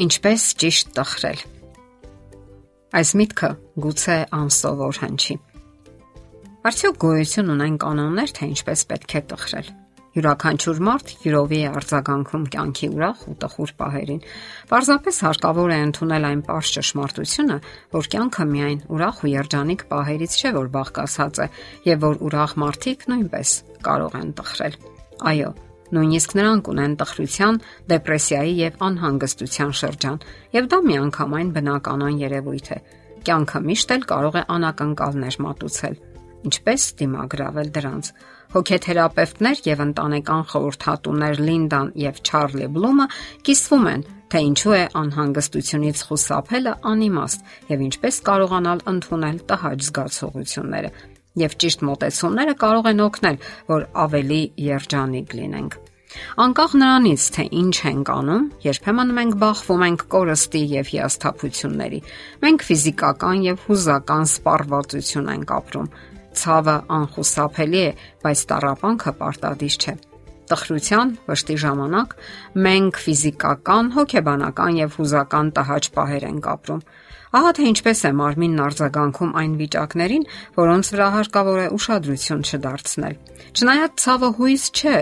Ինչպես ճիշտ տխրել։ Այս միտքը գուցե անսովոր հնչի։ Արդյոք գոյություն ունեն կանոններ, թե ինչպես պետք է տխրել։ Յուրաքանչյուր մարդ յուրովի է արձագանքում կյանքի ուրախ ու տխուր պահերին։ Պարզապես հարկավոր է ընդունել այն པարզ ճշմարտությունը, որ կյանքը միայն ուրախ ու երջանիկ պահերից չէ, որ բաղկացած է, եւ որ ուրախ մարդիկ նույնպես կարող են տխրել։ Այո, Նույնիսկ նրանք ունեն տխրության, դեպրեսիայի եւ անհանգստության շրջան, եւ դա միանգամայն բնականon երևույթ է։ Կյանքը միշտ էլ կարող է անակնկալներ մատուցել։ Ինչպես դիմագրավել դրանց։ Հոգեթերապևտներ եւ ընտանեկան խորհրդատուներ Լինդան եւ Չարլի Բլումը կիսվում են, թե ինչու է անհանգստությունից խուսափելը անիմաստ եւ ինչպես կարողանալ ընդունել տհաճ զգացողությունները եւ ճիշտ մտածումները կարող են օգնել, որ ավելի երջանիկ լինենք։ Անկախ նրանից, թե ինչ ենք անում, երբեմն մենք բախվում ենք կորստի եւ հիասթափությունների։ Մենք ֆիզիկական եւ հուզական սպառվածություն ենք ապրում։ Ցավը անխուսափելի է, բայց տարապանքը պարտադիր չէ տխրության վշտի ժամանակ մենք ֆիզիկական, հոգեբանական եւ հուզական տհաճ պահեր ենք ապրում։ Ահա թե ինչպես է մարմինն արձագանքում այն վիճակներին, որոնց վրա հարկավոր է ուշադրություն չդարձնել։ Չնայած ցավը հույս չէ,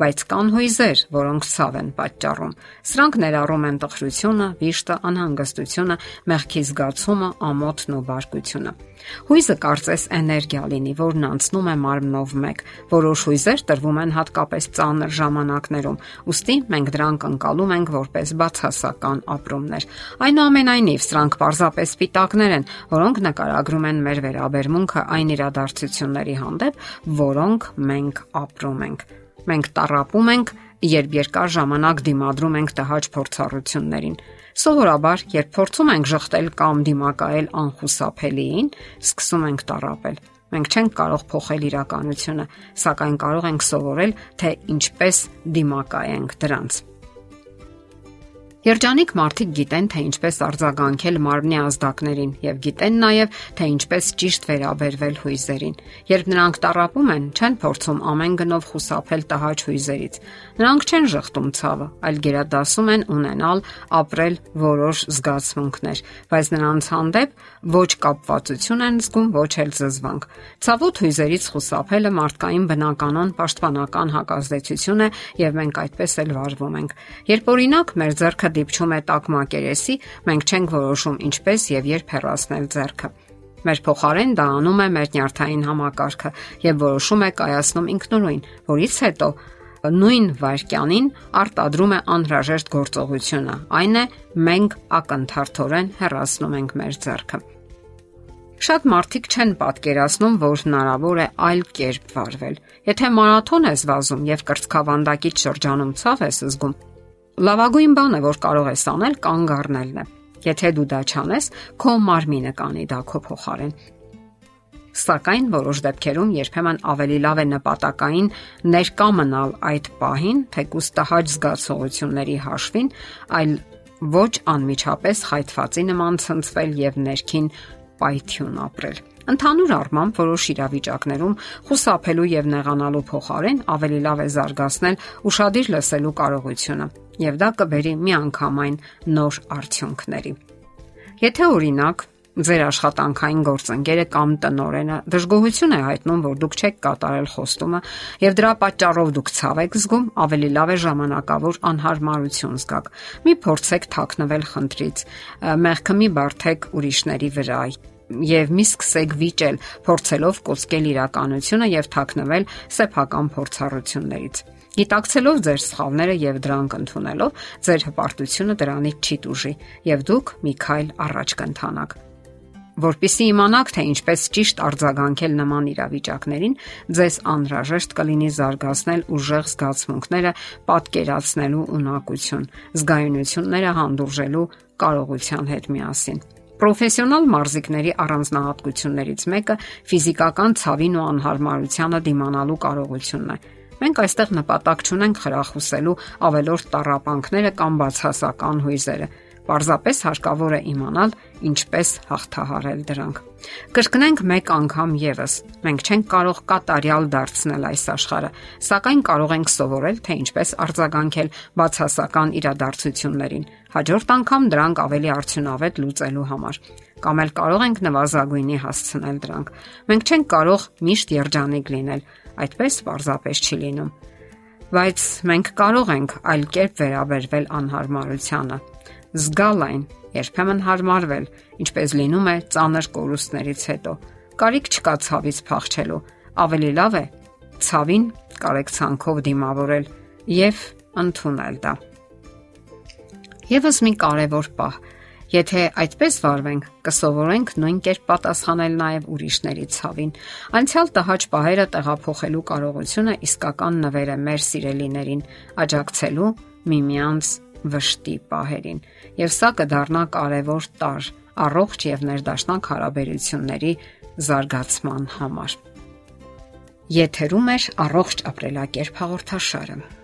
բայց կան հույզեր, որոնք ցավ են պատճառում։ Սրանք ներառում են տխրությունը, վիշտը, անհանգստությունը, մեղքի զգացումը, ամոթն ու բարկությունը։ Հույզը կարծես էներգիա լինի, որն անցնում է մարմնով մեկ։ Որոշ հույզեր տրվում են հատկապես ծանր ժամանակներում, ուստի մենք դրանք ընկալում ենք որպես բացասական ապրումներ։ Այնուամենայնիվ, սրանք պարզապես սպիտակներ են, որոնք նկարագրում են մեր վերաբերմունքը այն իրադարձությունների հանդեպ, որոնք մենք ապրում ենք։ Մենք տարապում ենք, երբ երկար ժամանակ դիմադրում ենք տհաճ փորձառություններին։ Սովորաբար, երբ փորձում ենք շղթել կամ դիմակայել անխուսափելիին, սկսում ենք տարապել։ Մենք չենք կարող փոխել իրականությունը, սակայն կարող ենք սովորել, թե ինչպես դիմակայենք դրանց։ Երջանիկ մարդիկ գիտեն, թե ինչպես արձագանքել մարմնի ազդակներին եւ գիտեն նաեւ, թե ինչպես ճիշտ վերաբերվել հույզերին։ Երբ նրանք տարապում են, չեն փորձում ամեն գնով խուսափել տհաճ հույզերից։ Նրանք չեն շղթում ցավը, այլ գերադասում են ունենալ, ապրել որոշ զգացմունքներ, բայց նրանց հանդեպ ոչ կապվածություն են զգում, ոչ էլ զզվանք։ Ցավոտ հույզերից խուսափելը մարդկային բնականon պաշտպանական հակազդեցություն է եւ մենք այդպես էլ վարվում ենք։ Երբ օրինակ մեր ձեռքը դիպչում է տաք մակերեսի, մենք չենք որոշում ինչպես եւ երբ հեռացնել ձեռքը։ Մեր փոխարեն դա անում է մեր նյարդային համակարգը եւ որոշում է կայացնում ինքնուրույն, որից հետո նույն վարքյանին արտադրում է անհրաժեշտ գործողությունը։ Այն է մենք ակնթարթորեն հեռացնում ենք մեր ձեռքը։ Շատ մարդիկ չեն պատկերացնում, որ հնարավոր է այլ կերպ վարվել։ Եթե մարաթոն ես վազում եւ կրծքավանդակից շրջանում ցավ ես զգում, Լավագույն բանը, որ կարող ես անել, կանգ առնելն է։ Եթե դու դա չանես, քո մարմինը կանի դա քո փոխարեն։ Սակայն որոշ դեպքերում երբեմն ավելի լավ է նպատակային ներկա մնալ այդ պահին, թե կուստահաճ զգացողությունների հաշվին, այլ ոչ անմիջապես խայթվածի նման ցնցվել եւ ներքին պայթյուն ապրել։ Ընդհանուր առմամբ որոշ իրավիճակներում խուսափելու եւ նեղանալու փոխարեն ավելի լավ է զարգացնել ուրشادիր լսելու կարողությունը եւ դա կբերի միանգամայն նոր արդյունքների։ Եթե օրինակ ձեր աշխատանքային գործընկերը կամ տնորենը դժգոհություն է հայտնում, որ դուք չեք կատարել խոստումը եւ դրա պատճառով դուք ցավ եք զգում, ավելի լավ է ժամանակավոր անհարմարություն զգաք։ Մի փորձեք թաքնվել խնդրից, մեղքը մի բարթեք ուրիշների վրա եւ մի սկսեք վիճել, փորձելով կոծկել իրականությունը եւ թաքնվել սեփական փորձառություններից։ Գիտակցելով ձեր սխալները եւ դրանք ընդունելով, ձեր հպարտությունը դրանից չի դուժի եւ դուք մի քայլ առաջ կընթանաք։ Որպիսի իմանաք, թե ինչպես ճիշտ արձագանքել նման իրավիճակներին, ձեզ անհրաժեշտ կլինի զարգացնել ուժեղ զգացմունքները, պատկերացնելու ունակություն, զգայունությունները հանդուրժելու կարողության հետ միասին։ Պրոֆեսիոնալ մարզիկների առանձնահատկություններից մեկը ֆիզիկական ցավին ու անհարմարությանը դիմանալու կարողությունն է։ Մենք այստեղ նպատակ չունենք խրախուսելու ավելորդ տարապանքները կամ բացասական հույզերը։ Պարզապես հարկավոր է իմանալ ինչպես հաղթահարել դրանք։ Կրկնենք մեկ անգամ եւս։ Մենք չենք կարող կատարյալ դարձնել այս աշխարհը, սակայն կարող ենք սովորել, թե ինչպես արձագանքել բացասական իրադարձություններին, հաջորդ անգամ դրանք ավելի արդյունավետ լուծելու համար կամ էլ կարող ենք նվազագույնի հասցնել դրանք։ Մենք չենք կարող միշտ երջանիկ լինել, այդպես պարզապես չի լինում։ Բայց մենք կարող ենք այլ կերպ վերաբերվել անհարմարությանը։ Զգալ այն, երբեմն հարմարվել, ինչպես լինում է ծանր կորուստներից հետո։ Կարիք չկա ցավից փախչելու։ Ավելի լավ է ցավին կարեկցանքով դիմավորել եւ ընդունել դա։ Եվս մի կարևոր պահ Եթե այդպես վարվենք, կսովորենք նույն կերպ պատասխանել նաև ուրիշների ցավին։ Անցյալ տհաճ պահերը տեղափոխելու կարողությունը իսկական նվեր է մեր սիրելիներին, աջակցելու միմյանց վշտի պահերին։ Եվ սա կդառնա կարևոր տար առողջ եւ ներդաշնակ հարաբերությունների զարգացման համար։ Եթերում է առողջ ապրելակերպ հաղորդաշարը։